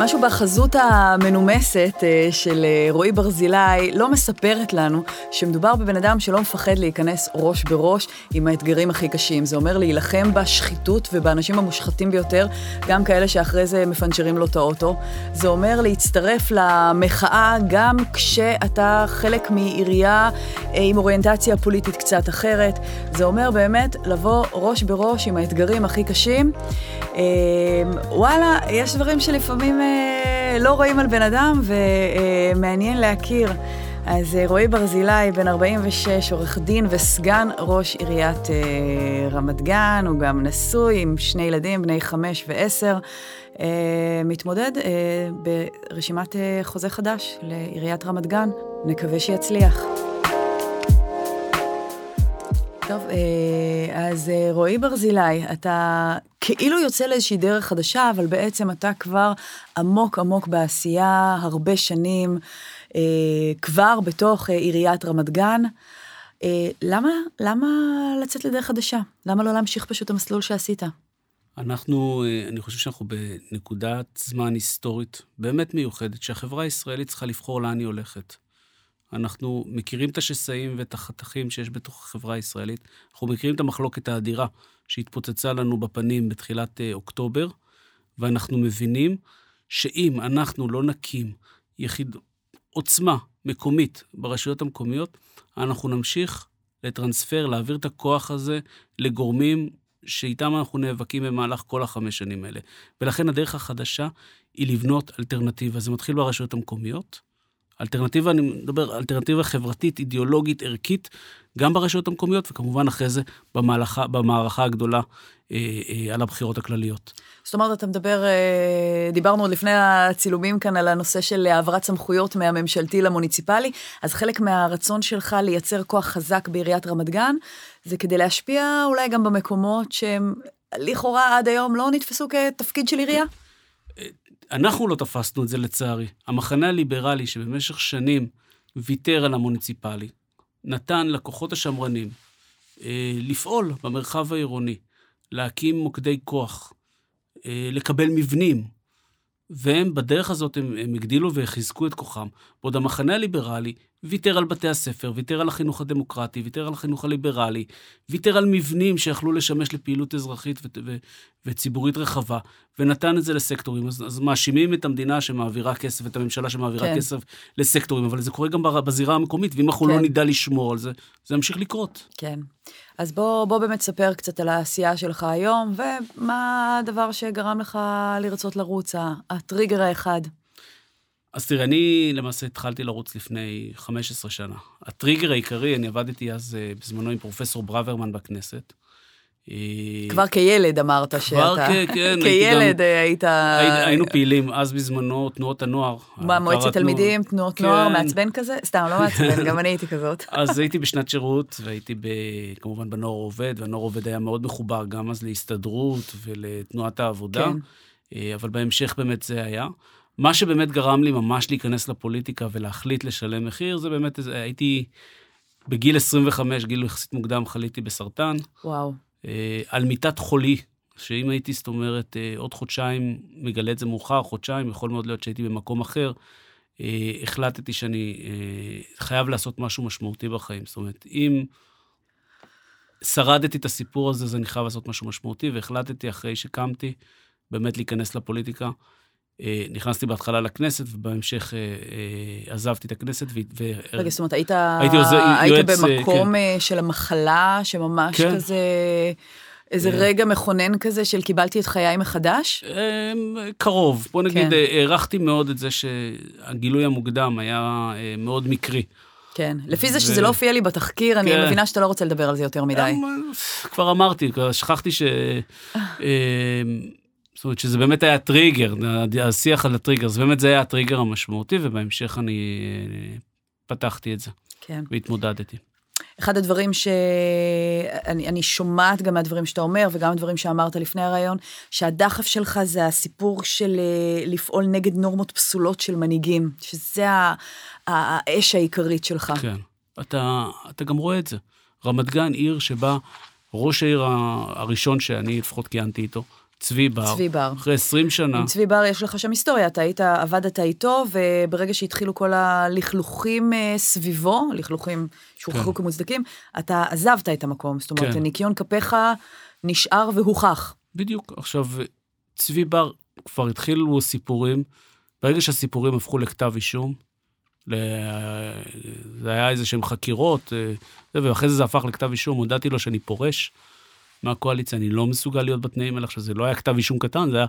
משהו בחזות המנומסת אה, של אה, רועי ברזילי לא מספרת לנו שמדובר בבן אדם שלא מפחד להיכנס ראש בראש עם האתגרים הכי קשים. זה אומר להילחם בשחיתות ובאנשים המושחתים ביותר, גם כאלה שאחרי זה מפנצ'רים לו את האוטו. זה אומר להצטרף למחאה גם כשאתה חלק מעירייה אה, עם אוריינטציה פוליטית קצת אחרת. זה אומר באמת לבוא ראש בראש עם האתגרים הכי קשים. וואלה, יש דברים שלפעמים... אה, לא רואים על בן אדם ומעניין להכיר. אז אה, רועי ברזילי, בן 46, עורך דין וסגן ראש עיריית אה, רמת גן, הוא גם נשוי עם שני ילדים, בני חמש ועשר, מתמודד ברשימת חוזה חדש לעיריית רמת גן. נקווה שיצליח. טוב, אה, אז אה, רועי ברזילי, אתה כאילו יוצא לאיזושהי דרך חדשה, אבל בעצם אתה כבר עמוק עמוק בעשייה, הרבה שנים, אה, כבר בתוך עיריית רמת גן. למה, למה לצאת לדרך חדשה? למה לא להמשיך פשוט המסלול שעשית? אנחנו, אני חושב שאנחנו בנקודת זמן היסטורית באמת מיוחדת, שהחברה הישראלית צריכה לבחור לאן היא הולכת. אנחנו מכירים את השסעים ואת החתכים שיש בתוך החברה הישראלית. אנחנו מכירים את המחלוקת האדירה שהתפוצצה לנו בפנים בתחילת uh, אוקטובר, ואנחנו מבינים שאם אנחנו לא נקים יחיד, עוצמה מקומית ברשויות המקומיות, אנחנו נמשיך לטרנספר, להעביר את הכוח הזה לגורמים שאיתם אנחנו נאבקים במהלך כל החמש שנים האלה. ולכן הדרך החדשה היא לבנות אלטרנטיבה. זה מתחיל ברשויות המקומיות, אלטרנטיבה, אני מדבר, אלטרנטיבה חברתית, אידיאולוגית, ערכית, גם ברשויות המקומיות, וכמובן אחרי זה במהלכה, במערכה הגדולה אה, אה, על הבחירות הכלליות. זאת אומרת, אתה מדבר, אה, דיברנו עוד לפני הצילומים כאן על הנושא של העברת סמכויות מהממשלתי למוניציפלי, אז חלק מהרצון שלך לייצר כוח חזק בעיריית רמת גן, זה כדי להשפיע אולי גם במקומות שהם לכאורה עד היום לא נתפסו כתפקיד של עירייה? אנחנו לא תפסנו את זה לצערי. המחנה הליברלי שבמשך שנים ויתר על המוניציפלי, נתן לכוחות השמרנים אה, לפעול במרחב העירוני, להקים מוקדי כוח, אה, לקבל מבנים, והם בדרך הזאת, הם, הם הגדילו וחיזקו את כוחם. בעוד המחנה הליברלי ויתר על בתי הספר, ויתר על החינוך הדמוקרטי, ויתר על החינוך הליברלי, ויתר על מבנים שיכלו לשמש לפעילות אזרחית ו- ו- וציבורית רחבה, ונתן את זה לסקטורים. אז, אז מאשימים את המדינה שמעבירה כסף, את הממשלה שמעבירה כן. כסף לסקטורים, אבל זה קורה גם בזירה המקומית, ואם אנחנו לא כן. לא נדע לשמור על זה, זה ימשיך לקרות. כן. אז בוא, בוא באמת ספר קצת על העשייה שלך היום, ומה הדבר שגרם לך לרצות לרוץ, הטריגר האחד. אז תראה, אני למעשה התחלתי לרוץ לפני 15 שנה. הטריגר העיקרי, אני עבדתי אז אה, בזמנו עם פרופסור ברוורמן בכנסת. אה, כבר כילד אמרת שאתה... כבר כן. כילד גם, היית... היינו פעילים אז בזמנו, תנועות הנוער. מה, מועצת תלמידים, תנועות כן. נוער, מעצבן כזה? סתם, לא מעצבן, גם אני הייתי כזאת. אז הייתי בשנת שירות, והייתי ב, כמובן בנוער עובד, והנוער עובד היה מאוד מחובר גם אז להסתדרות ולתנועת העבודה. כן. אה, אבל בהמשך באמת זה היה. מה שבאמת גרם לי ממש להיכנס לפוליטיקה ולהחליט לשלם מחיר, זה באמת, הייתי בגיל 25, גיל יחסית מוקדם, חליתי בסרטן. וואו. אה, על מיטת חולי, שאם הייתי, זאת אומרת, אה, עוד חודשיים, מגלה את זה מאוחר, חודשיים, יכול מאוד להיות שהייתי במקום אחר, אה, החלטתי שאני אה, חייב לעשות משהו משמעותי בחיים. זאת אומרת, אם שרדתי את הסיפור הזה, אז אני חייב לעשות משהו משמעותי, והחלטתי אחרי שקמתי, באמת להיכנס לפוליטיקה. אה, נכנסתי בהתחלה לכנסת, ובהמשך אה, אה, עזבתי את הכנסת. ו... רגע, זאת אומרת, היית, היית יועץ, במקום כן. של המחלה, שממש כן. כזה... איזה רגע מכונן כזה של קיבלתי את חיי מחדש? קרוב. בוא נגיד, כן. הערכתי מאוד את זה שהגילוי המוקדם היה מאוד מקרי. כן, לפי זה שזה לא הופיע לי בתחקיר, אני כן. מבינה שאתה לא רוצה לדבר על זה יותר מדי. כבר אמרתי, שכחתי ש... זאת אומרת שזה באמת היה טריגר, השיח על הטריגר, זה באמת זה היה הטריגר המשמעותי, ובהמשך אני אה, פתחתי את זה. כן. והתמודדתי. אחד הדברים שאני שומעת גם מהדברים שאתה אומר, וגם הדברים שאמרת לפני הרעיון, שהדחף שלך זה הסיפור של אה, לפעול נגד נורמות פסולות של מנהיגים, שזה האש העיקרית שלך. כן, אתה, אתה גם רואה את זה. רמת גן, עיר שבה ראש העיר הראשון שאני לפחות כיהנתי איתו, צבי בר. צבי בר. אחרי 20 שנה. עם צבי בר יש לך שם היסטוריה, אתה היית, עבדת איתו, וברגע שהתחילו כל הלכלוכים אה, סביבו, לכלוכים שהוכחו כן. כמוצדקים, אתה עזבת את המקום. זאת אומרת, כן. ניקיון כפיך נשאר והוכח. בדיוק. עכשיו, צבי בר, כבר התחילו סיפורים, ברגע שהסיפורים הפכו לכתב אישום, ל... זה היה איזה שהם חקירות, אה, ואחרי זה זה הפך לכתב אישום, הודעתי לו שאני פורש מהקואליציה, אני לא מסוגל להיות בתנאים האלה. עכשיו, זה לא היה כתב אישום קטן, זה היה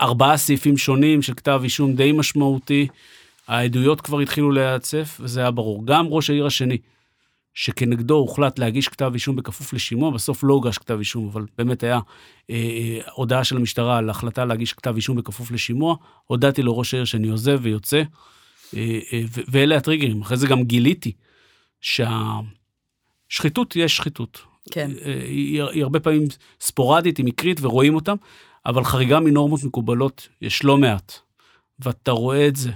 ארבעה סעיפים שונים של כתב אישום די משמעותי. העדויות כבר התחילו להיעצף, וזה היה ברור. גם ראש העיר השני, שכנגדו הוחלט להגיש כתב אישום בכפוף לשימוע, בסוף לא הוגש כתב אישום, אבל באמת היה אה, אה, הודעה של המשטרה על החלטה להגיש כתב אישום בכפוף לשימוע. הודעתי לראש העיר שאני עוזב ויוצא, אה, אה, ואלה הטריגרים. אחרי זה גם גיליתי שהשחיתות יש שחיתות. כן. אה, היא, היא הרבה פעמים ספורדית, היא מקרית ורואים אותם, אבל חריגה מנורמות מקובלות יש לא מעט. ואתה רואה את זה.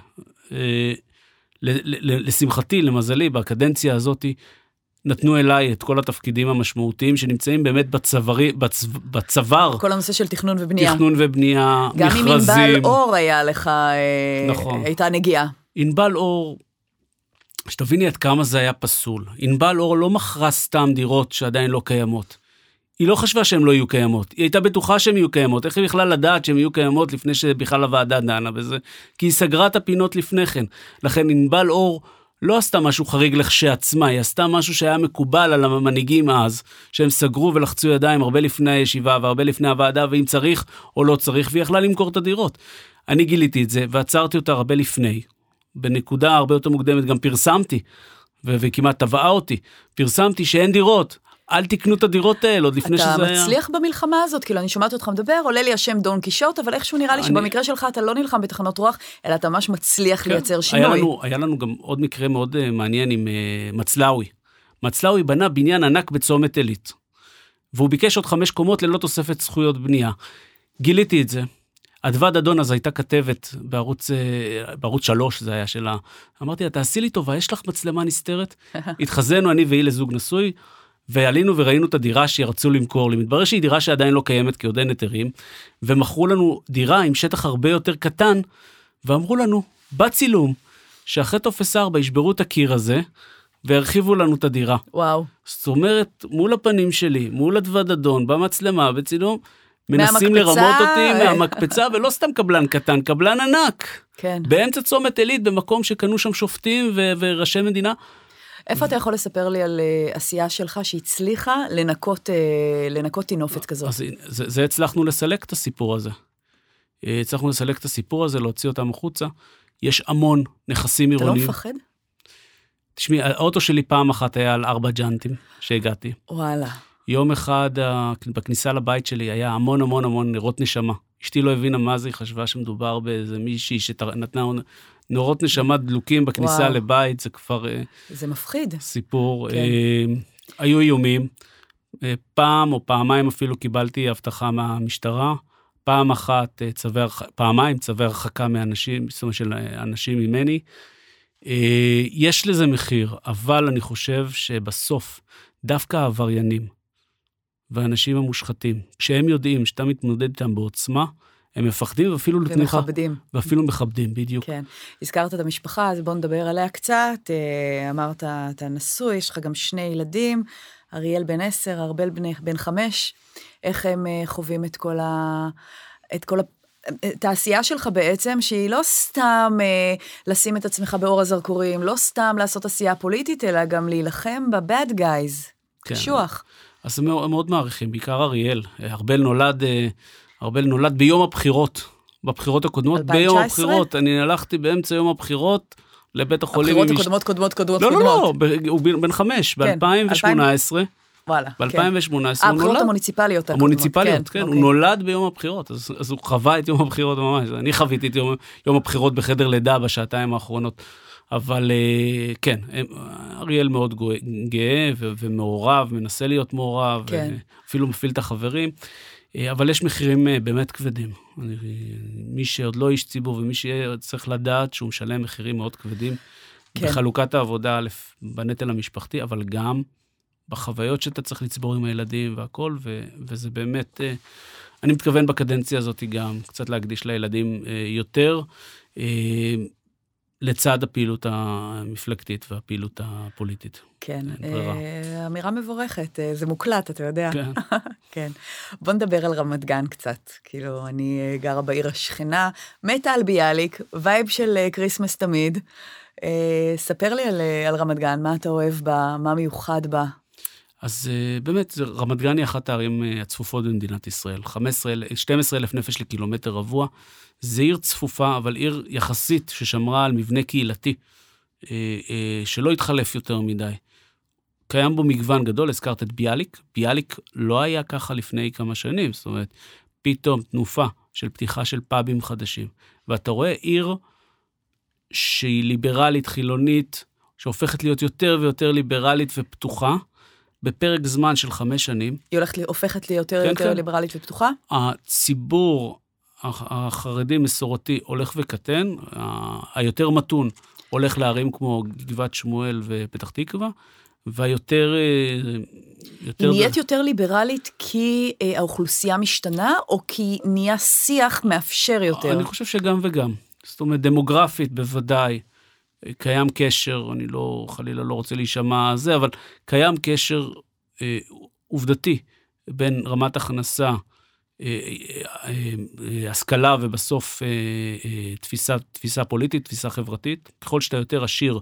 אה, לשמחתי, למזלי, בקדנציה הזאת נתנו אליי את כל התפקידים המשמעותיים שנמצאים באמת בצווארי, בצו, בצוואר, כל הנושא של תכנון ובנייה. תכנון ובנייה, גם מכרזים. עם ענבל אור היה לך, אה, נכון. הייתה נגיעה. ענבל אור, שתביני עד כמה זה היה פסול. ענבל אור לא מכרה סתם דירות שעדיין לא קיימות. היא לא חשבה שהן לא יהיו קיימות, היא הייתה בטוחה שהן יהיו קיימות. איך היא בכלל לדעת שהן יהיו קיימות לפני שבכלל הוועדה דנה בזה? כי היא סגרה את הפינות לפני כן. לכן ענבל אור לא עשתה משהו חריג לכשעצמה, היא עשתה משהו שהיה מקובל על המנהיגים אז, שהם סגרו ולחצו ידיים הרבה לפני הישיבה והרבה לפני הוועדה, ואם צריך או לא צריך, והיא יכלה למכור את הדירות. אני גיליתי את זה ועצרתי אותה הרבה לפני. בנקודה הרבה יותר מוקדמת גם פרסמתי, ו- וכמעט תבעה אותי, פרסמתי שאין דירות, אל תקנו את הדירות האלה עוד לפני אתה שזה היה. מצליח במלחמה הזאת, כאילו, אני שומעת אותך מדבר, עולה לי השם דון קישוט, אבל איכשהו נראה לי אני- שבמקרה שלך אתה לא נלחם בתחנות רוח, אלא אתה ממש מצליח כן. לייצר היה שינוי. לנו, היה לנו גם עוד מקרה מאוד uh, מעניין עם uh, מצלאוי. מצלאוי בנה בניין ענק בצומת עילית, והוא ביקש עוד חמש קומות ללא תוספת זכויות בנייה. גיליתי את זה. אדוה דדון אז הייתה כתבת בערוץ, אה, בערוץ שלוש, זה היה שלה. אמרתי לה, תעשי לי טובה, יש לך מצלמה נסתרת? התחזינו אני והיא לזוג נשוי, ועלינו וראינו את הדירה שרצו למכור לי. מתברר שהיא דירה שעדיין לא קיימת כי עוד אין היתרים, ומכרו לנו דירה עם שטח הרבה יותר קטן, ואמרו לנו, בצילום, שאחרי טופס 4 ישברו את הקיר הזה, והרחיבו לנו את הדירה. וואו. זאת אומרת, מול הפנים שלי, מול אדוה דדון, במצלמה, בצילום, מנסים לרמות אותי אה. מהמקפצה, ולא סתם קבלן קטן, קבלן ענק. כן. באמצע צומת עילית, במקום שקנו שם שופטים ו- וראשי מדינה. איפה אתה יכול לספר לי על אה, עשייה שלך שהצליחה לנקות, אה, לנקות טינופת כזאת? אז זה, זה הצלחנו לסלק את הסיפור הזה. הצלחנו לסלק את הסיפור הזה, להוציא אותם החוצה. יש המון נכסים אתה לא עירוניים. מפחד? תשמעי, האוטו שלי פעם אחת היה על ארבע ג'אנטים שהגעתי. וואלה. יום אחד בכניסה לבית שלי היה המון המון המון נרות נשמה. אשתי לא הבינה מה זה, היא חשבה שמדובר באיזה מישהי שנתנה נורות נשמה דלוקים בכניסה וואו. לבית, זה כבר אה, זה מפחיד. סיפור. כן. אה, היו איומים. אה, פעם או פעמיים אפילו קיבלתי הבטחה מהמשטרה. פעם אחת אה, צווי פעמיים צווי הרחקה מאנשים, זאת אומרת של אנשים ממני. יש לזה מחיר, אבל אני חושב שבסוף, דווקא העבריינים והאנשים המושחתים, כשהם יודעים שאתה מתמודד איתם בעוצמה, הם מפחדים ואפילו לך, ומכבדים. ואפילו מכבדים, בדיוק. כן. הזכרת את המשפחה, אז בוא נדבר עליה קצת. אה, אמרת, אתה נשוי, יש לך גם שני ילדים, אריאל בן עשר, ארבל בן, בן חמש. איך הם אה, חווים את כל ה... את כל ה... את העשייה שלך בעצם, שהיא לא סתם אה, לשים את עצמך באור הזרקורים, לא סתם לעשות עשייה פוליטית, אלא גם להילחם ב-bad guys. כן. קשוח. אז הם מאוד מעריכים, בעיקר אריאל. אה, ארבל נולד, אה, ארבל נולד ביום הבחירות, בבחירות הקודמות. 2019? ביום הבחירות, אני הלכתי באמצע יום הבחירות לבית החולים. הבחירות הקודמות, קודמות, קודמות, לא, לא, לא, קודמות. ב- הוא בן חמש, כן, ב-2018, וואלה. כן. ב-2018 הוא הבחירות נולד. המוניציפליות. הקודמות, המוניציפליות, כן, הוא אוקיי. נולד ביום הבחירות, אז אז הוא חווה את יום הבחירות ממש. אני חוויתי את יום- יום הבחירות בחדר לידה בשעתיים האחרונות. אבל אה, כן, אריאל מאוד גאה- ומעורב, מנסה להיות מעורב, כן. אפילו מפעיל את החברים, אה, אבל יש מחירים אה, באמת כבדים. אני- מי שעוד לא איש ציבור ומי שצריך לדעת שהוא משלם מחירים מאוד כבדים כן. בחלוקת העבודה, א', בנטל המשפחתי, אבל גם בחוויות שאתה צריך לצבור עם הילדים והכל, ו, וזה באמת, אני מתכוון בקדנציה הזאת גם קצת להקדיש לילדים יותר. לצד הפעילות המפלגתית והפעילות הפוליטית. כן, אה, אמירה מבורכת, אה, זה מוקלט, אתה יודע. כן. כן. בוא נדבר על רמת גן קצת. כאילו, אני אה, גרה בעיר השכנה, מתה על ביאליק, vibe של אה, Christmas תמיד. אה, ספר לי על, אה, על רמת גן, מה אתה אוהב בה, מה מיוחד בה. אז אה, באמת, רמת גן היא אחת הערים אה, הצפופות במדינת ישראל. 15, 12 אלף נפש לקילומטר רבוע. זה עיר צפופה, אבל עיר יחסית ששמרה על מבנה קהילתי, אה, שלא התחלף יותר מדי. קיים בו מגוון גדול, הזכרת את ביאליק. ביאליק לא היה ככה לפני כמה שנים, זאת אומרת, פתאום תנופה של פתיחה של פאבים חדשים. ואתה רואה עיר שהיא ליברלית, חילונית, שהופכת להיות יותר ויותר ליברלית ופתוחה. בפרק זמן של חמש שנים, היא הולכת, הופכת להיות יותר כן, יותר כן. ליברלית ופתוחה? הציבור הח- החרדי מסורתי הולך וקטן, ה- היותר מתון הולך לערים כמו גבעת שמואל ופתח תקווה, והיותר... אה, יותר היא נהיית יותר ליברלית כי אה, האוכלוסייה משתנה, או כי נהיה שיח מאפשר יותר? אני חושב שגם וגם. זאת אומרת, דמוגרפית בוודאי, קיים קשר, אני לא, חלילה לא רוצה להישמע זה, אבל קיים קשר אה, עובדתי בין רמת הכנסה, אה, אה, אה, אה, השכלה ובסוף אה, אה, תפיסה, תפיסה פוליטית, תפיסה חברתית. ככל שאתה יותר עשיר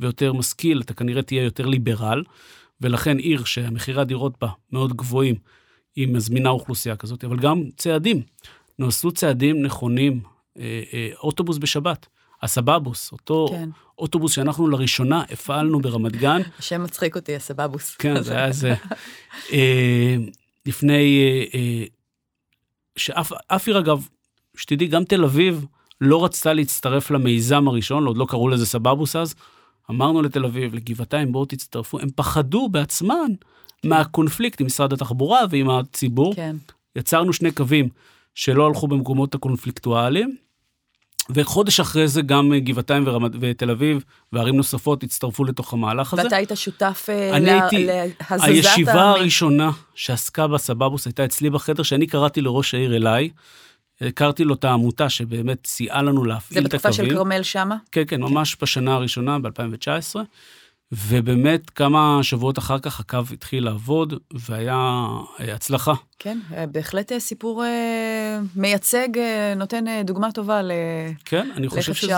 ויותר משכיל, אתה כנראה תהיה יותר ליברל, ולכן עיר שמחירי הדירות בה מאוד גבוהים, היא מזמינה אוכלוסייה כזאת, אבל גם צעדים. נעשו צעדים נכונים, אה, אה, אוטובוס בשבת, הסבבוס, אותו כן. אוטובוס שאנחנו לראשונה הפעלנו ברמת גן, השם מצחיק אותי, הסבבוס. כן, זה היה איזה... אה, לפני... אה, אה, שאף אף עיר, אגב, שתדעי, גם תל אביב לא רצתה להצטרף למיזם הראשון, עוד לא קראו לזה סבבוס אז. אמרנו לתל אביב, לגבעתיים, בואו תצטרפו. הם פחדו בעצמן מהקונפליקט עם משרד התחבורה ועם הציבור. כן. יצרנו שני קווים שלא הלכו במקומות הקונפליקטואליים, וחודש אחרי זה גם אה, גבעתיים ורמת, ותל אביב וערים נוספות הצטרפו לתוך המהלך הזה. ואתה היית שותף אה, אני לה- הייתי, להזזת... הישיבה המ- הראשונה שעסקה בסבבוס הייתה אצלי בחדר, שאני קראתי לראש העיר אליי. הכרתי לו את העמותה שבאמת סייעה לנו זה להפעיל את בתקופה הקווים. של כרמל שמה? כן, כן, ממש בשנה הראשונה, ב-2019. ובאמת, כמה שבועות אחר כך הקו התחיל לעבוד, והיה אה, הצלחה. כן, אה, בהחלט אה, סיפור מייצג, נותן דוגמה טובה ל... כן, אני חושב שזה...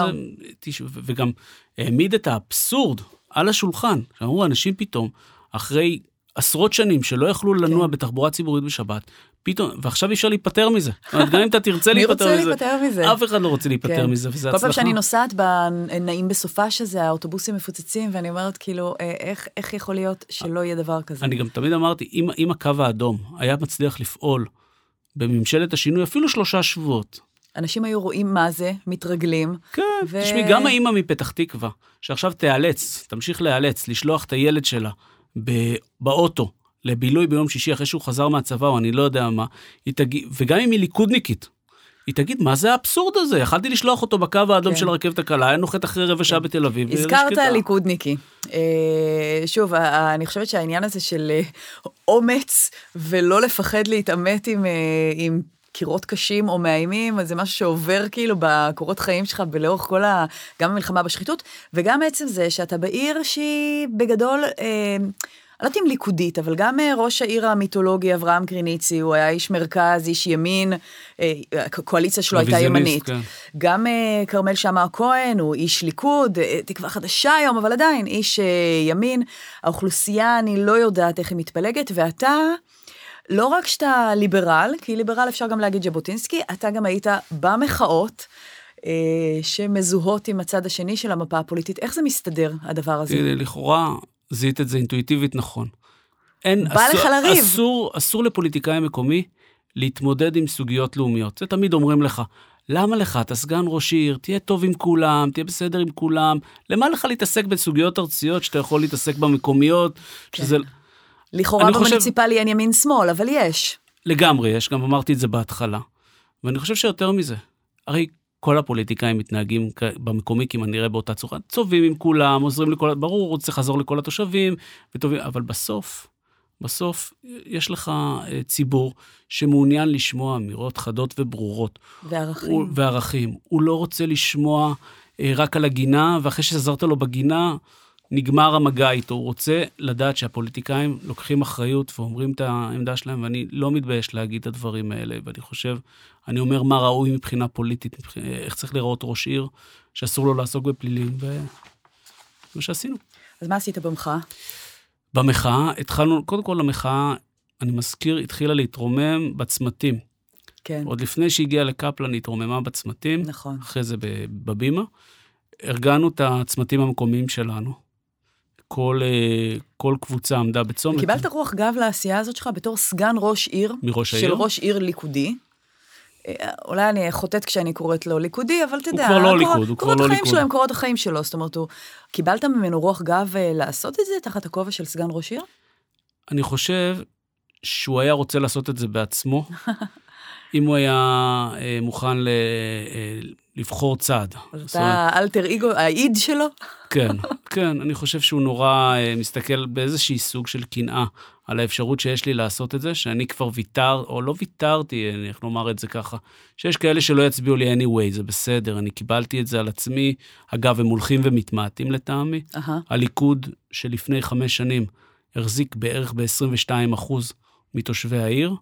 וגם העמיד את האבסורד על השולחן. שאמרו, אנשים פתאום, אחרי עשרות שנים שלא יכלו לנוע כן. בתחבורה ציבורית בשבת, פתאום, ועכשיו אי אפשר להיפטר מזה. גם אם אתה תרצה מי להיפטר רוצה מזה, להיפטר מזה? אף אחד לא רוצה להיפטר כן. מזה, וזה כל הצלחה. פעם שאני נוסעת בנעים בסופה שזה, האוטובוסים מפוצצים, ואני אומרת, כאילו, אה, איך, איך יכול להיות שלא יהיה דבר כזה? אני גם תמיד אמרתי, אם, אם הקו האדום היה מצליח לפעול בממשלת השינוי אפילו שלושה שבועות, אנשים היו רואים מה זה, מתרגלים. כן, ו- תשמעי, גם האימא מפתח תקווה, שעכשיו תיאלץ, תמשיך להיאלץ, לשלוח את הילד שלה באוטו לבילוי ביום שישי אחרי שהוא חזר מהצבא, או אני לא יודע מה, תגיד, וגם אם היא ליכודניקית, היא תגיד, מה זה האבסורד הזה? יכלתי לשלוח אותו בקו האדום כן. של הרכבת הקלה, היה נוחת אחרי רבע שעה בתל אביב. הזכרת. ליכודניקי. אה, שוב, אני חושבת שהעניין הזה של אה, אומץ ולא לפחד להתעמת עם, אה, עם קירות קשים או מאיימים, אז זה משהו שעובר כאילו בקורות חיים שלך ולאורך כל ה... גם המלחמה בשחיתות, וגם עצם זה שאתה בעיר שהיא בגדול... אה, אני לא יודעת אם ליכודית, אבל גם אה, ראש העיר המיתולוגי אברהם קריניצי, הוא היה איש מרכז, איש ימין, אה, הקואליציה שלו הייתה ימנית. כן. גם אה, כרמל שאמה הכהן הוא איש ליכוד, אה, תקווה חדשה היום, אבל עדיין איש אה, ימין. האוכלוסייה, אני לא יודעת איך היא מתפלגת, ואתה, לא רק שאתה ליברל, כי ליברל אפשר גם להגיד ז'בוטינסקי, אתה גם היית במחאות. אה, שמזוהות עם הצד השני של המפה הפוליטית. איך זה מסתדר, הדבר הזה? תראי, לכאורה זיהית את זה אינטואיטיבית נכון. אין, בא לך לריב. אסור, אסור לפוליטיקאי מקומי להתמודד עם סוגיות לאומיות. זה תמיד אומרים לך, למה לך? אתה סגן ראש עיר, תהיה טוב עם כולם, תהיה בסדר עם כולם. למה לך להתעסק בסוגיות ארציות שאתה יכול להתעסק במקומיות? כן. שזה לכאורה חושב- במוניציפלי אין ימין-שמאל, אבל יש. לגמרי יש, גם אמרתי את זה בהתחלה. ואני חושב שיותר מזה, הרי כל הפוליטיקאים מתנהגים במקומי כמעט נראה באותה צורה, צובעים עם כולם, עוזרים לכל, ברור, צריך לעזור לכל התושבים, וטובים, אבל בסוף, בסוף יש לך אה, ציבור שמעוניין לשמוע אמירות חדות וברורות. וערכים. הוא, וערכים. הוא לא רוצה לשמוע אה, רק על הגינה, ואחרי שעזרת לו בגינה, נגמר המגע איתו. הוא רוצה לדעת שהפוליטיקאים לוקחים אחריות ואומרים את העמדה שלהם, ואני לא מתבייש להגיד את הדברים האלה, ואני חושב, אני אומר מה ראוי מבחינה פוליטית, איך צריך לראות ראש עיר, שאסור לו לעסוק בפלילים, ו... מה שעשינו. אז מה עשית במחאה? במחאה התחלנו, קודם כל המחאה, אני מזכיר, התחילה להתרומם בצמתים. כן. עוד לפני שהגיעה לקפלן, היא התרוממה בצמתים. נכון. אחרי זה בבימה. ארגנו את הצמתים המקומיים שלנו. כל, אה, כל קבוצה עמדה בצומת. קיבלת רוח גב לעשייה הזאת שלך בתור סגן ראש עיר. מראש העיר? של ראש עיר ליכודי. אה, אולי אני חוטאת כשאני קוראת לו ליכודי, אבל אתה יודע, הוא כבר לא ליכוד, הוא כבר לא ליכוד. קורות החיים שלו הם קורות החיים שלו, זאת אומרת, הוא... קיבלת ממנו רוח גב אה, לעשות את זה תחת הכובע של סגן ראש עיר? אני חושב שהוא היה רוצה לעשות את זה בעצמו, אם הוא היה אה, מוכן ל, אה, לבחור צעד. אז אתה אלטר איגו, האיד שלו? כן, כן, אני חושב שהוא נורא אה, מסתכל באיזשהי סוג של קנאה על האפשרות שיש לי לעשות את זה, שאני כבר ויתר, או לא ויתרתי, איך נאמר את זה ככה, שיש כאלה שלא יצביעו לי anyway, זה בסדר, אני קיבלתי את זה על עצמי. אגב, הם הולכים ומתמעטים לטעמי. Uh-huh. הליכוד שלפני חמש שנים החזיק בערך ב-22 אחוז מתושבי העיר,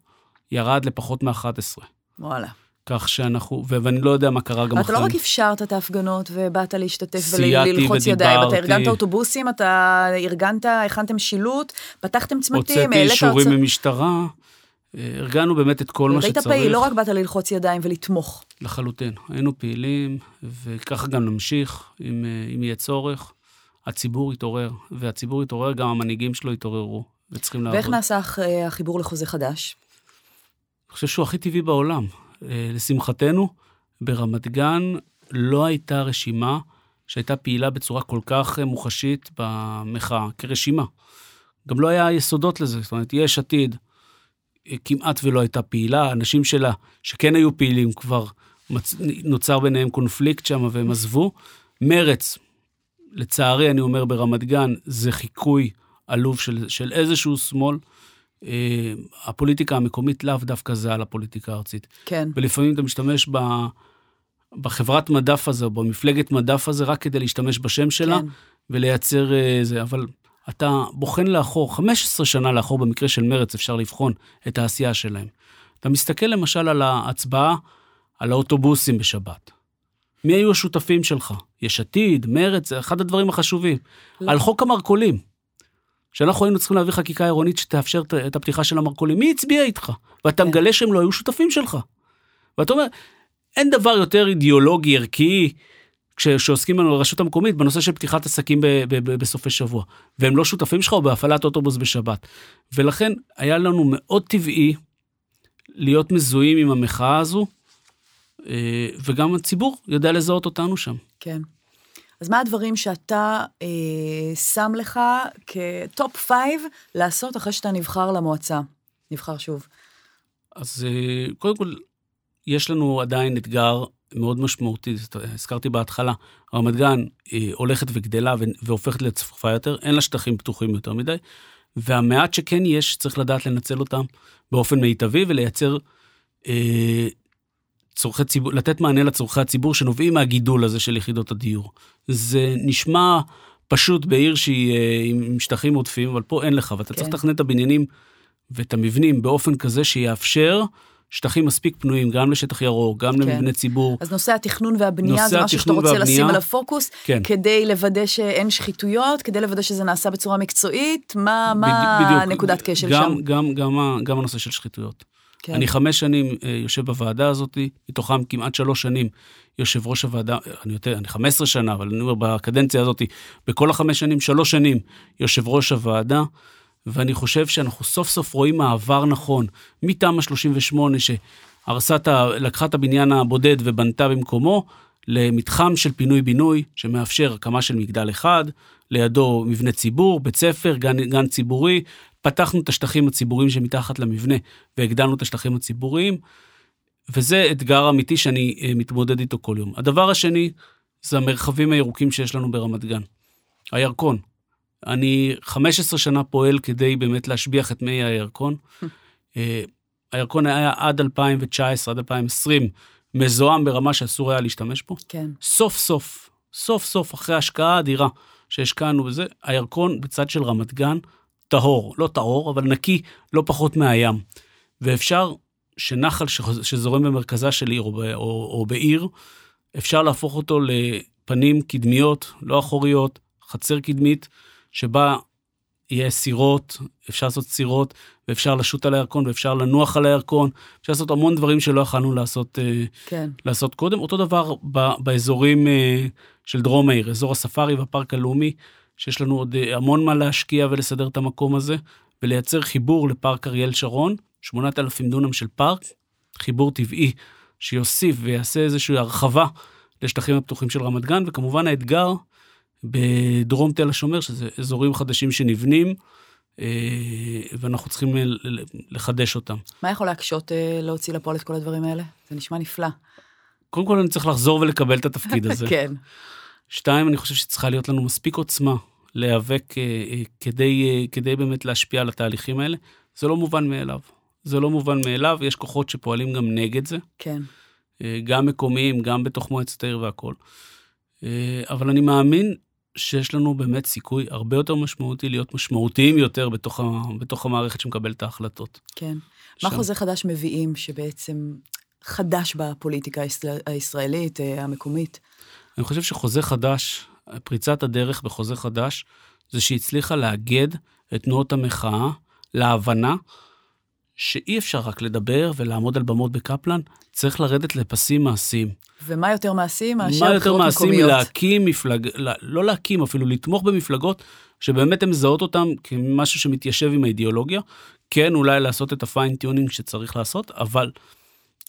ירד לפחות מ-11. וואלה. כך שאנחנו, ואני לא יודע מה קרה גם אחרי. אתה לא רק אפשרת את ההפגנות ובאת להשתתף וללחוץ ידיים, אתה ארגנת אוטובוסים, אתה ארגנת, הכנתם שילוט, פתחתם צמתים, הוצאתי אישורים ממשטרה, ארגנו באמת את כל מה שצריך. היית פעיל, לא רק באת ללחוץ ידיים ולתמוך. לחלוטין, היינו פעילים, וככה גם נמשיך, אם, אם יהיה צורך. הציבור יתעורר, והציבור יתעורר, גם המנהיגים שלו יתעוררו, וצריכים לעבוד. ואיך נעשה החיבור לחוזה חדש? אני חושב שהוא הכי טבעי בעולם. אה, לשמחתנו, ברמת גן לא הייתה רשימה שהייתה פעילה בצורה כל כך אה, מוחשית במחאה, כרשימה. גם לא היה יסודות לזה, זאת אומרת, יש עתיד אה, כמעט ולא הייתה פעילה, אנשים שלה, שכן היו פעילים, כבר מצ... נוצר ביניהם קונפליקט שם והם עזבו. מרץ, לצערי, אני אומר, ברמת גן, זה חיקוי עלוב של, של איזשהו שמאל. אה, הפוליטיקה המקומית לאו דווקא זהה לפוליטיקה הארצית. כן. ולפעמים אתה משתמש ב... בחברת מדף הזה, או במפלגת מדף הזה, רק כדי להשתמש בשם שלה, כן. ולייצר אה, זה, אבל אתה בוחן לאחור, 15 שנה לאחור במקרה של מרץ אפשר לבחון את העשייה שלהם. אתה מסתכל למשל על ההצבעה על האוטובוסים בשבת. מי היו השותפים שלך? יש עתיד, מרץ, זה אחד הדברים החשובים. לא. על חוק המרכולים. שאנחנו היינו צריכים להביא חקיקה עירונית שתאפשר את הפתיחה של המרכולים, מי הצביע איתך? ואתה כן. מגלה שהם לא היו שותפים שלך. ואתה אומר, אין דבר יותר אידיאולוגי, ערכי, כשעוסקים לנו ברשות המקומית בנושא של פתיחת עסקים ב- ב- ב- בסופי שבוע. והם לא שותפים שלך או בהפעלת אוטובוס בשבת. ולכן היה לנו מאוד טבעי להיות מזוהים עם המחאה הזו, אה, וגם הציבור יודע לזהות אותנו שם. כן. אז מה הדברים שאתה אה, שם לך כ top five לעשות אחרי שאתה נבחר למועצה? נבחר שוב. אז אה, קודם כל, יש לנו עדיין אתגר מאוד משמעותי, הזכרתי בהתחלה, רמת גן אה, הולכת וגדלה והופכת לצפופה יותר, אין לה שטחים פתוחים יותר מדי, והמעט שכן יש, צריך לדעת לנצל אותם באופן מיטבי ולייצר אה, צורכי ציבור, לתת מענה לצורכי הציבור שנובעים מהגידול הזה של יחידות הדיור. זה נשמע פשוט בעיר שהיא אה, עם שטחים עודפים, אבל פה אין לך, ואתה כן. צריך לתכנן את הבניינים ואת המבנים באופן כזה שיאפשר שטחים מספיק פנויים, גם לשטח ירוק, גם כן. למבני ציבור. אז נושא התכנון והבנייה זה משהו שאתה רוצה והבנייה, לשים עליו פוקוס, כן. כדי לוודא שאין שחיתויות, כדי לוודא שזה נעשה בצורה מקצועית, מה, בד, מה נקודת כשל שם? גם, גם, גם, גם הנושא של שחיתויות. כן. אני חמש שנים אה, יושב בוועדה הזאת, מתוכם כמעט שלוש שנים יושב ראש הוועדה, אני יותר, אני חמש עשרה שנה, אבל אני אומר בקדנציה הזאת, בכל החמש שנים, שלוש שנים יושב ראש הוועדה, ואני חושב שאנחנו סוף סוף רואים מעבר נכון, מתמ"א 38, שהרסה, לקחה את הבניין הבודד ובנתה במקומו, למתחם של פינוי-בינוי, שמאפשר הקמה של מגדל אחד, לידו מבנה ציבור, בית ספר, גן, גן ציבורי, פתחנו את השטחים הציבוריים שמתחת למבנה והגדלנו את השטחים הציבוריים, וזה אתגר אמיתי שאני אה, מתמודד איתו כל יום. הדבר השני זה המרחבים הירוקים שיש לנו ברמת גן. הירקון. אני 15 שנה פועל כדי באמת להשביח את מי הירקון. אה, הירקון היה עד 2019, עד 2020, מזוהם ברמה שאסור היה להשתמש בו. כן. סוף סוף, סוף סוף, אחרי השקעה אדירה שהשקענו בזה, הירקון בצד של רמת גן, טהור, לא טהור, אבל נקי לא פחות מהים. ואפשר שנחל שזורם במרכזה של עיר או, ב, או, או בעיר, אפשר להפוך אותו לפנים קדמיות, לא אחוריות, חצר קדמית, שבה יהיה סירות, אפשר לעשות סירות, ואפשר לשוט על הירקון, ואפשר לנוח על הירקון, אפשר לעשות המון דברים שלא יכלנו לעשות, אה, כן. לעשות קודם. אותו דבר ב, באזורים אה, של דרום העיר, אזור הספארי והפארק הלאומי, שיש לנו עוד אה, המון מה להשקיע ולסדר את המקום הזה, ולייצר חיבור לפארק אריאל שרון, 8,000 דונם של פארק, חיבור טבעי שיוסיף ויעשה איזושהי הרחבה לשטחים הפתוחים של רמת גן, וכמובן האתגר בדרום תל השומר, שזה אזורים חדשים שנבנים, אה, ואנחנו צריכים לחדש אותם. מה יכול להקשות אה, להוציא לפועל את כל הדברים האלה? זה נשמע נפלא. קודם כל אני צריך לחזור ולקבל את התפקיד הזה. כן. שתיים, אני חושב שצריכה להיות לנו מספיק עוצמה להיאבק אה, כדי, כדי באמת להשפיע על התהליכים האלה. זה לא מובן מאליו. זה לא מובן מאליו, יש כוחות שפועלים גם נגד זה. כן. גם מקומיים, גם בתוך מועצת העיר והכול. אבל אני מאמין שיש לנו באמת סיכוי הרבה יותר משמעותי להיות משמעותיים יותר בתוך, ה, בתוך המערכת שמקבלת את ההחלטות. כן. שם. מה חוזה חדש מביאים שבעצם חדש בפוליטיקה הישראלית, אה, המקומית? אני חושב שחוזה חדש, פריצת הדרך בחוזה חדש, זה שהיא הצליחה לאגד את תנועות המחאה להבנה שאי אפשר רק לדבר ולעמוד על במות בקפלן, צריך לרדת לפסים מעשיים. ומה יותר מעשי מאשר בחירות מקומיות? מה יותר מעשי מלהקים מפלג... לא להקים, אפילו לתמוך במפלגות שבאמת הן מזהות אותן כמשהו שמתיישב עם האידיאולוגיה. כן, אולי לעשות את ה fine tuning שצריך לעשות, אבל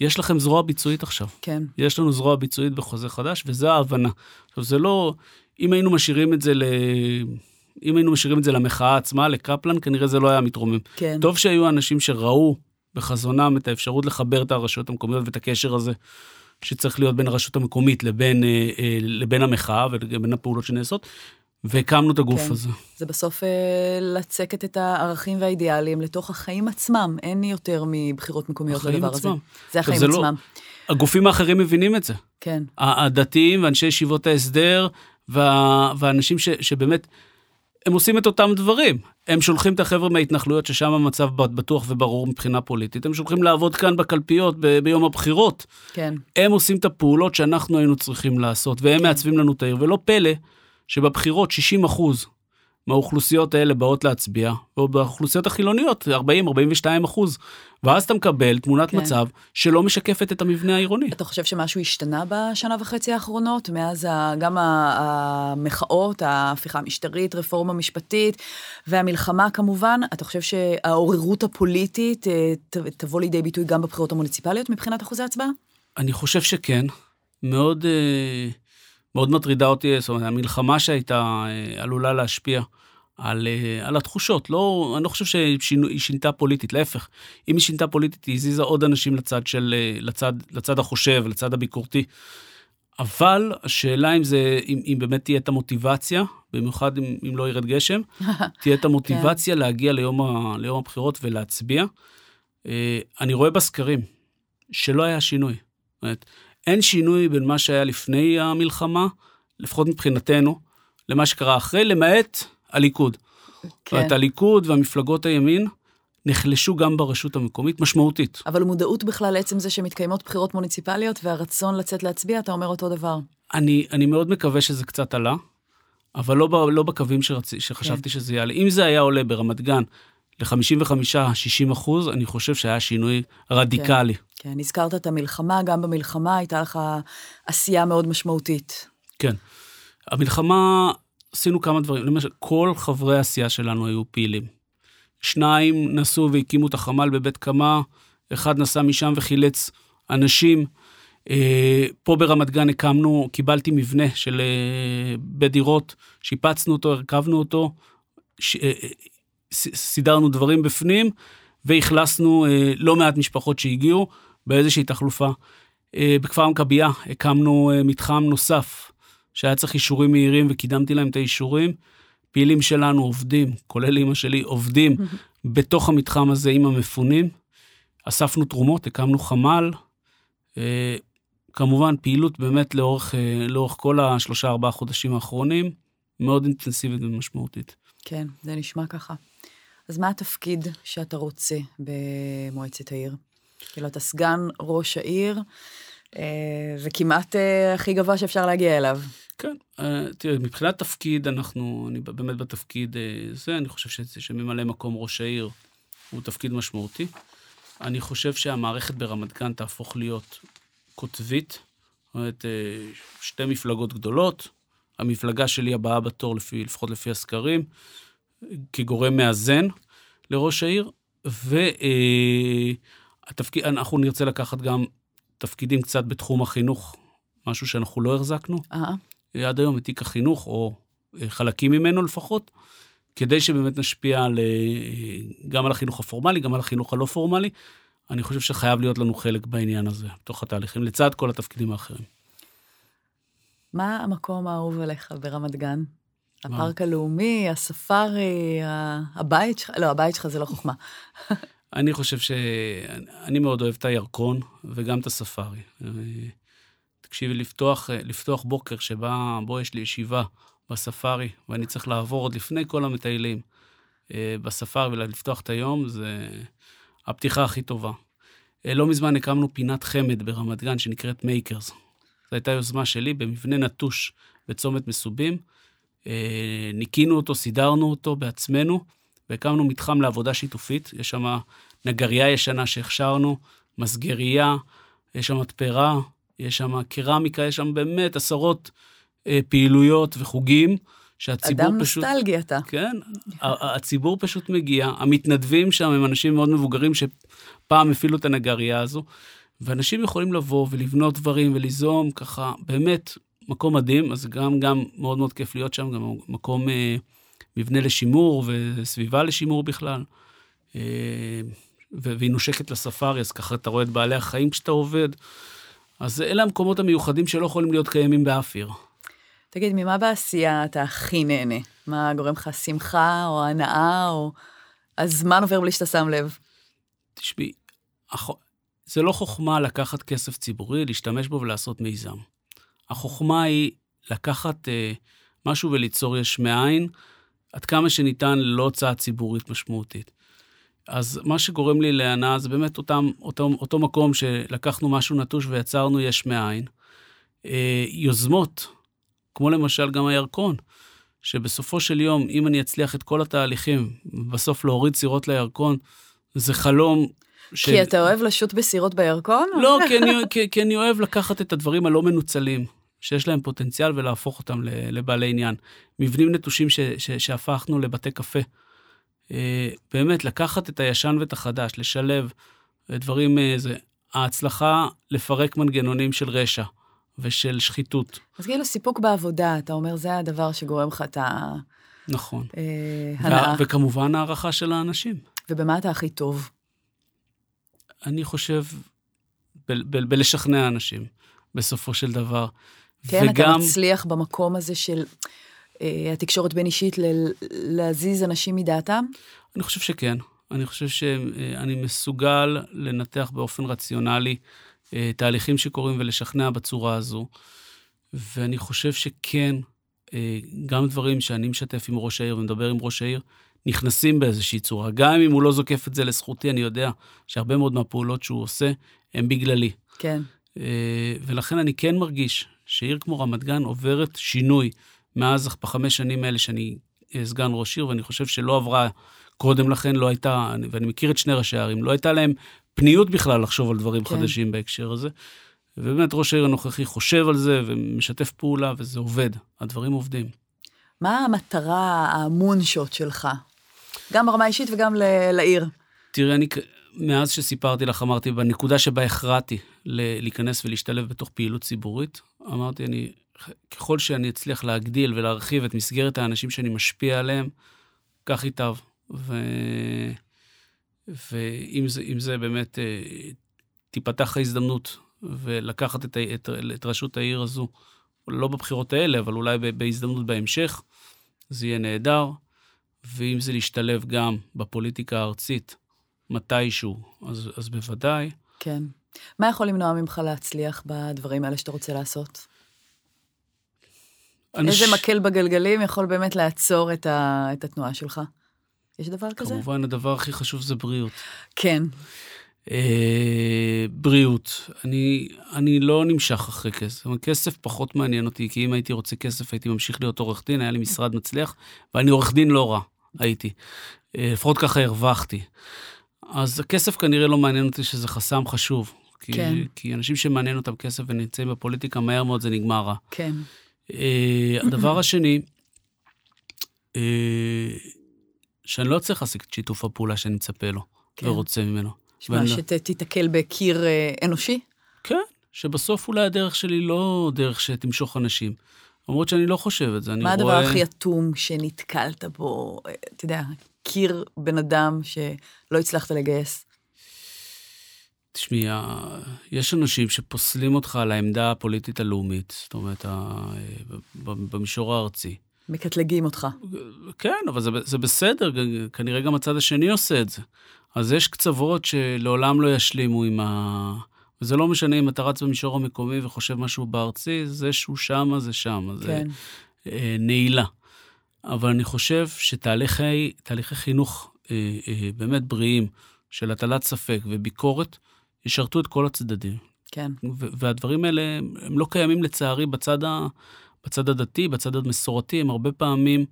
יש לכם זרוע ביצועית עכשיו. כן. יש לנו זרוע ביצועית בחוזה חדש, וזו ההבנה. עכשיו, זה לא... אם היינו משאירים את זה ל... אם היינו משאירים את זה למחאה עצמה, לקפלן, כנראה זה לא היה מתרומם. כן. טוב שהיו אנשים שראו בחזונם את האפשרות לחבר את הרשויות המקומיות ואת הקשר הזה שצריך להיות בין הרשות המקומית לבין, אה, אה, לבין המחאה ולבין הפעולות שנעשות, והקמנו את הגוף כן. הזה. זה בסוף אה, לצקת את הערכים והאידיאלים לתוך החיים עצמם, אין יותר מבחירות מקומיות לדבר עצמם. הזה. זה החיים לא- עצמם. לא, הגופים האחרים מבינים את זה. כן. הדתיים ואנשי ישיבות ההסדר, וה, והאנשים ש, שבאמת... הם עושים את אותם דברים. הם שולחים את החבר'ה מההתנחלויות, ששם המצב בטוח וברור מבחינה פוליטית, הם שולחים לעבוד כאן בקלפיות ב- ביום הבחירות. כן. הם עושים את הפעולות שאנחנו היינו צריכים לעשות, והם כן. מעצבים לנו את העיר, ולא פלא שבבחירות 60 אחוז מהאוכלוסיות האלה באות להצביע, ובאוכלוסיות החילוניות 40-42 אחוז. ואז אתה מקבל תמונת כן. מצב שלא משקפת את המבנה העירוני. אתה חושב שמשהו השתנה בשנה וחצי האחרונות, מאז גם המחאות, ההפיכה המשטרית, רפורמה משפטית והמלחמה כמובן? אתה חושב שהעוררות הפוליטית אה, תבוא לידי ביטוי גם בבחירות המוניציפליות מבחינת אחוזי הצבעה? אני חושב שכן. מאוד, אה, מאוד מטרידה אותי, זאת אומרת, המלחמה שהייתה אה, עלולה להשפיע. על, אה, על התחושות. לא, אני לא חושב שהיא שינתה פוליטית, להפך. אם היא שינתה פוליטית, היא הזיזה עוד אנשים לצד, של, אה, לצד, לצד החושב, לצד הביקורתי. אבל השאלה אם זה, אם, אם באמת תהיה את המוטיבציה, במיוחד אם, אם לא ירד גשם, תהיה את המוטיבציה כן. להגיע ליום, ה, ליום הבחירות ולהצביע. אה, אני רואה בסקרים שלא היה שינוי. זאת אומרת, אין שינוי בין מה שהיה לפני המלחמה, לפחות מבחינתנו, למה שקרה אחרי, למעט הליכוד. כן. את הליכוד והמפלגות הימין נחלשו גם ברשות המקומית משמעותית. אבל מודעות בכלל לעצם זה שמתקיימות בחירות מוניציפליות והרצון לצאת להצביע, אתה אומר אותו דבר. אני, אני מאוד מקווה שזה קצת עלה, אבל לא, לא בקווים שרצ... שחשבתי כן. שזה יעלה. אם זה היה עולה ברמת גן ל-55-60 אחוז, אני חושב שהיה שינוי רדיקלי. כן, כן, הזכרת את המלחמה, גם במלחמה הייתה לך עשייה מאוד משמעותית. כן. המלחמה עשינו כמה דברים. למשל, כל חברי הסיעה שלנו היו פעילים. שניים נסעו והקימו את החמ"ל בבית קמה, אחד נסע משם וחילץ אנשים. אה, פה ברמת גן הקמנו, קיבלתי מבנה של אה, בית דירות, שיפצנו אותו, הרכבנו אותו, ש, אה, סידרנו דברים בפנים, ואכלסנו לא מעט משפחות שהגיעו באיזושהי תחלופה. בכפר המכבייה הקמנו מתחם נוסף שהיה צריך אישורים מהירים וקידמתי להם את האישורים. פעילים שלנו עובדים, כולל אימא שלי, עובדים בתוך המתחם הזה עם המפונים. אספנו תרומות, הקמנו חמ"ל. אה, כמובן, פעילות באמת לאורך, אה, לאורך כל השלושה, ארבעה חודשים האחרונים, מאוד אינטנסיבית ומשמעותית. כן, זה נשמע ככה. אז מה התפקיד שאתה רוצה במועצת העיר? כאילו, אתה סגן ראש העיר, וכמעט הכי גבוה שאפשר להגיע אליו. כן, תראה, מבחינת תפקיד, אנחנו, אני באמת בתפקיד זה, אני חושב שממלא מקום ראש העיר הוא תפקיד משמעותי. אני חושב שהמערכת ברמת גן תהפוך להיות קוטבית, זאת אומרת, שתי מפלגות גדולות, המפלגה שלי הבאה בתור, לפי, לפחות לפי הסקרים, כגורם מאזן לראש העיר, והתפקיד, אנחנו נרצה לקחת גם תפקידים קצת בתחום החינוך, משהו שאנחנו לא החזקנו. Uh-huh. עד היום את תיק החינוך, או חלקים ממנו לפחות, כדי שבאמת נשפיע על, גם על החינוך הפורמלי, גם על החינוך הלא פורמלי. אני חושב שחייב להיות לנו חלק בעניין הזה, בתוך התהליכים, לצד כל התפקידים האחרים. מה המקום האהוב עליך ברמת גן? הפארק הלאומי, הספארי, הבית שלך, לא, הבית שלך זה לא חוכמה. אני חושב ש... אני מאוד אוהב את הירקון וגם את הספארי. תקשיבי, לפתוח, לפתוח בוקר שבה, בו יש לי ישיבה בספארי, ואני צריך לעבור עוד לפני כל המטיילים בספארי ולפתוח את היום, זה הפתיחה הכי טובה. לא מזמן הקמנו פינת חמד ברמת גן שנקראת Makers. זו הייתה יוזמה שלי במבנה נטוש בצומת מסובים. ניקינו אותו, סידרנו אותו בעצמנו, והקמנו מתחם לעבודה שיתופית. יש שם נגרייה ישנה שהכשרנו, מסגרייה, יש שם מתפרה, יש שם קרמיקה, יש שם באמת עשרות אה, פעילויות וחוגים. שהציבור אדם פשוט... אדם נוסטלגי אתה. כן, הציבור פשוט מגיע, המתנדבים שם הם אנשים מאוד מבוגרים שפעם הפעילו את הנגרייה הזו, ואנשים יכולים לבוא ולבנות דברים וליזום ככה, באמת, מקום מדהים, אז גם, גם מאוד מאוד כיף להיות שם, גם מקום, אה, מבנה לשימור וסביבה לשימור בכלל. אה, והיא נושקת לספארי, אז ככה אתה רואה את בעלי החיים כשאתה עובד. אז אלה המקומות המיוחדים שלא יכולים להיות קיימים באף עיר. תגיד, ממה בעשייה אתה הכי נהנה? מה גורם לך שמחה או הנאה, או הזמן עובר בלי שאתה שם לב? תשמעי, זה לא חוכמה לקחת כסף ציבורי, להשתמש בו ולעשות מיזם. החוכמה היא לקחת אה, משהו וליצור יש מאין, עד כמה שניתן ללא הוצאה ציבורית משמעותית. אז מה שגורם לי להנאה זה באמת אותם, אותו, אותו מקום שלקחנו משהו נטוש ויצרנו יש מאין. אה, יוזמות, כמו למשל גם הירקון, שבסופו של יום, אם אני אצליח את כל התהליכים, בסוף להוריד סירות לירקון, זה חלום ש... כי אתה אוהב לשוט בסירות בירקון? לא, כי אני, כי, כי אני אוהב לקחת את הדברים הלא מנוצלים, שיש להם פוטנציאל, ולהפוך אותם לבעלי עניין. מבנים נטושים ש, ש, שהפכנו לבתי קפה. אה, באמת, לקחת את הישן ואת החדש, לשלב דברים, אה, זה, ההצלחה לפרק מנגנונים של רשע ושל שחיתות. אז כאילו סיפוק בעבודה, אתה אומר, זה הדבר שגורם לך את ה... נכון. אה, הנאה. וכמובן הערכה של האנשים. ובמה אתה הכי טוב? אני חושב, בלשכנע אנשים, בסופו של דבר. כן, וגם... אתה מצליח במקום הזה של אה, התקשורת בין אישית ל- להזיז אנשים מדעתם? אני חושב שכן. אני חושב שאני מסוגל לנתח באופן רציונלי אה, תהליכים שקורים ולשכנע בצורה הזו. ואני חושב שכן, אה, גם דברים שאני משתף עם ראש העיר ומדבר עם ראש העיר, נכנסים באיזושהי צורה. גם אם הוא לא זוקף את זה לזכותי, אני יודע שהרבה מאוד מהפעולות שהוא עושה הם בגללי. כן. אה, ולכן אני כן מרגיש שעיר כמו רמת גן עוברת שינוי מאז בחמש שנים האלה שאני אה, סגן ראש עיר, ואני חושב שלא עברה קודם לכן, לא הייתה, ואני מכיר את שני ראשי הערים, לא הייתה להם פניות בכלל לחשוב על דברים כן. חדשים בהקשר הזה. ובאמת ראש העיר הנוכחי חושב על זה ומשתף פעולה, וזה עובד, הדברים עובדים. מה המטרה, המונשוט שלך? גם ברמה האישית וגם לעיר. תראה, אני, מאז שסיפרתי לך, אמרתי, בנקודה שבה הכרעתי להיכנס ולהשתלב בתוך פעילות ציבורית, אמרתי, אני, ככל שאני אצליח להגדיל ולהרחיב את מסגרת האנשים שאני משפיע עליהם, כך ייטב. ו... ואם זה, זה באמת אה, תיפתח ההזדמנות ולקחת את, את, את ראשות העיר הזו, לא בבחירות האלה, אבל אולי בהזדמנות בהמשך, זה יהיה נהדר, ואם זה להשתלב גם בפוליטיקה הארצית מתישהו, אז, אז בוודאי. כן. מה יכול למנוע ממך להצליח בדברים האלה שאתה רוצה לעשות? אנש... איזה מקל בגלגלים יכול באמת לעצור את, ה... את התנועה שלך? יש דבר כזה? כמובן, הדבר הכי חשוב זה בריאות. כן. אה, בריאות. אני, אני לא נמשך אחרי כסף. כסף פחות מעניין אותי, כי אם הייתי רוצה כסף, הייתי ממשיך להיות עורך דין, היה לי משרד מצליח, ואני עורך דין לא רע, הייתי. אה, לפחות ככה הרווחתי. אז הכסף כנראה לא מעניין אותי שזה חסם חשוב. כי, כן. כי אנשים שמעניין אותם כסף ונמצאים בפוליטיקה, מהר מאוד זה נגמר רע. כן. אה, הדבר השני, אה, שאני לא צריך להשיג את שיתוף הפעולה שאני מצפה לו כן. ורוצה ממנו. שמע, שתיתקל בקיר אה, אנושי? כן, שבסוף אולי הדרך שלי לא דרך שתמשוך אנשים. למרות שאני לא חושב את זה, אני רואה... מה הדבר הכי אטום שנתקלת בו? אתה יודע, קיר בן אדם שלא הצלחת לגייס? תשמעי, יש אנשים שפוסלים אותך על העמדה הפוליטית הלאומית, זאת אומרת, במישור הארצי. מקטלגים אותך. כן, אבל זה, זה בסדר, כנראה גם הצד השני עושה את זה. אז יש קצוות שלעולם לא ישלימו עם ה... וזה לא משנה אם אתה רץ במישור המקומי וחושב משהו בארצי, זה שהוא שמה, זה שמה. כן. זה אה, נעילה. אבל אני חושב שתהליכי חינוך אה, אה, באמת בריאים, של הטלת ספק וביקורת, ישרתו את כל הצדדים. כן. והדברים האלה, הם לא קיימים לצערי בצד, ה, בצד הדתי, בצד המסורתי, הם הרבה פעמים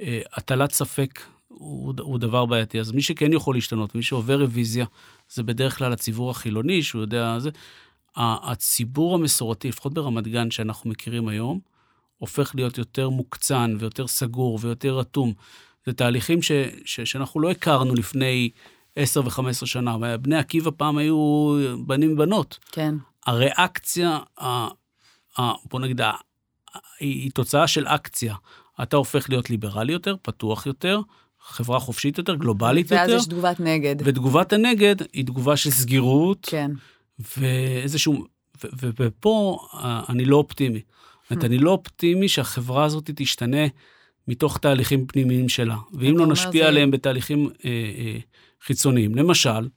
אה, הטלת ספק הוא, הוא דבר בעייתי. אז מי שכן יכול להשתנות, מי שעובר רוויזיה, זה בדרך כלל הציבור החילוני, שהוא יודע, זה... הציבור המסורתי, לפחות ברמת גן שאנחנו מכירים היום, הופך להיות יותר מוקצן ויותר סגור ויותר אטום. זה תהליכים ש, ש, שאנחנו לא הכרנו לפני 10 ו-15 שנה. בני עקיבא פעם היו בנים ובנות. כן. הריאקציה, ה, ה, בוא נגיד, ה, היא תוצאה של אקציה. אתה הופך להיות ליברלי יותר, פתוח יותר, חברה חופשית יותר, גלובלית ואז יותר. ואז יש תגובת נגד. ותגובת הנגד היא תגובה של סגירות. כן. ואיזשהו, ופה אני לא אופטימי. זאת אומרת. אני לא אופטימי שהחברה הזאת תשתנה מתוך תהליכים פנימיים שלה. ואם לא נשפיע זה... עליהם בתהליכים אה, אה, חיצוניים, למשל,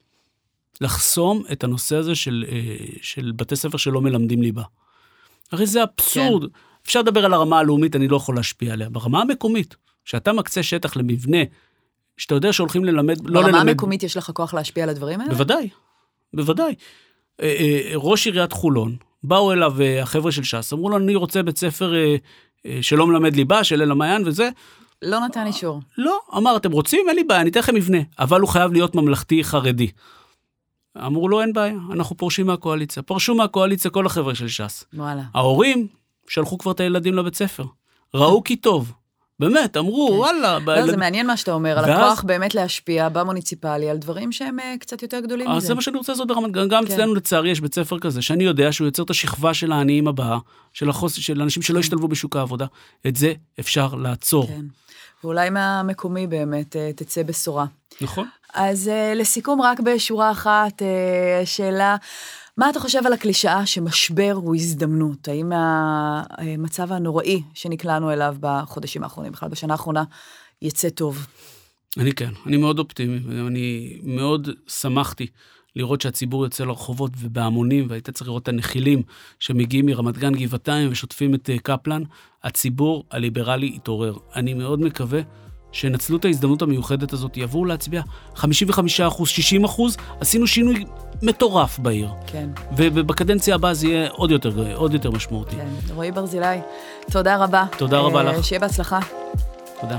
לחסום את הנושא הזה של, אה, של בתי ספר שלא מלמדים ליבה. הרי זה אבסורד. כן. אפשר לדבר על הרמה הלאומית, אני לא יכול להשפיע עליה. ברמה המקומית, כשאתה מקצה שטח למבנה, שאתה יודע שהולכים ללמד, לא ללמד... ברמה המקומית יש לך כוח להשפיע על הדברים האלה? בוודאי, בוודאי. אה, אה, ראש עיריית חולון, באו אליו אה, החבר'ה של ש"ס, אמרו לו, אני רוצה בית ספר שלא מלמד ליבה, של אל המעיין וזה. לא נתן אישור. לא, אמר, אתם רוצים? אין לי בעיה, אני אתן לכם מבנה, אבל הוא חייב להיות ממלכתי חרדי. אמרו לו, אין בעיה, אנחנו פורשים מהקואליציה. פרשו מהקואליציה כל החבר'ה של ש"ס. וואלה. ההורים שלחו כבר את הילדים לבית ספר. ראו כי טוב. באמת, אמרו, כן. וואלה. לא, בילד... זה מעניין מה שאתה אומר, ואז... על הכוח באמת להשפיע במוניציפלי על דברים שהם uh, קצת יותר גדולים מזה. אז זה מה שאני רוצה לעשות ברמת גן. גם כן. אצלנו לצערי יש בית ספר כזה, שאני יודע שהוא יוצר את השכבה של העניים הבאה, של, החוס... של אנשים שלא כן. השתלבו בשוק העבודה. את זה אפשר לעצור. כן. ואולי מהמקומי באמת uh, תצא בשורה. נכון. אז uh, לסיכום, רק בשורה אחת, uh, שאלה, מה אתה חושב על הקלישאה שמשבר הוא הזדמנות? האם המצב הנוראי שנקלענו אליו בחודשים האחרונים, בכלל בשנה האחרונה, יצא טוב? אני כן, אני מאוד אופטימי, אני מאוד שמחתי לראות שהציבור יוצא לרחובות ובהמונים, והיית צריך לראות את הנחילים שמגיעים מרמת גן גבעתיים ושוטפים את קפלן. הציבור הליברלי התעורר. אני מאוד מקווה שינצלו את ההזדמנות המיוחדת הזאת, יבואו להצביע 55 אחוז, 60 אחוז, עשינו שינוי מטורף בעיר. כן. ובקדנציה הבאה זה יהיה עוד יותר, עוד יותר משמעותי. כן. רועי ברזילי, תודה רבה. תודה רבה לך. שיהיה בהצלחה. תודה.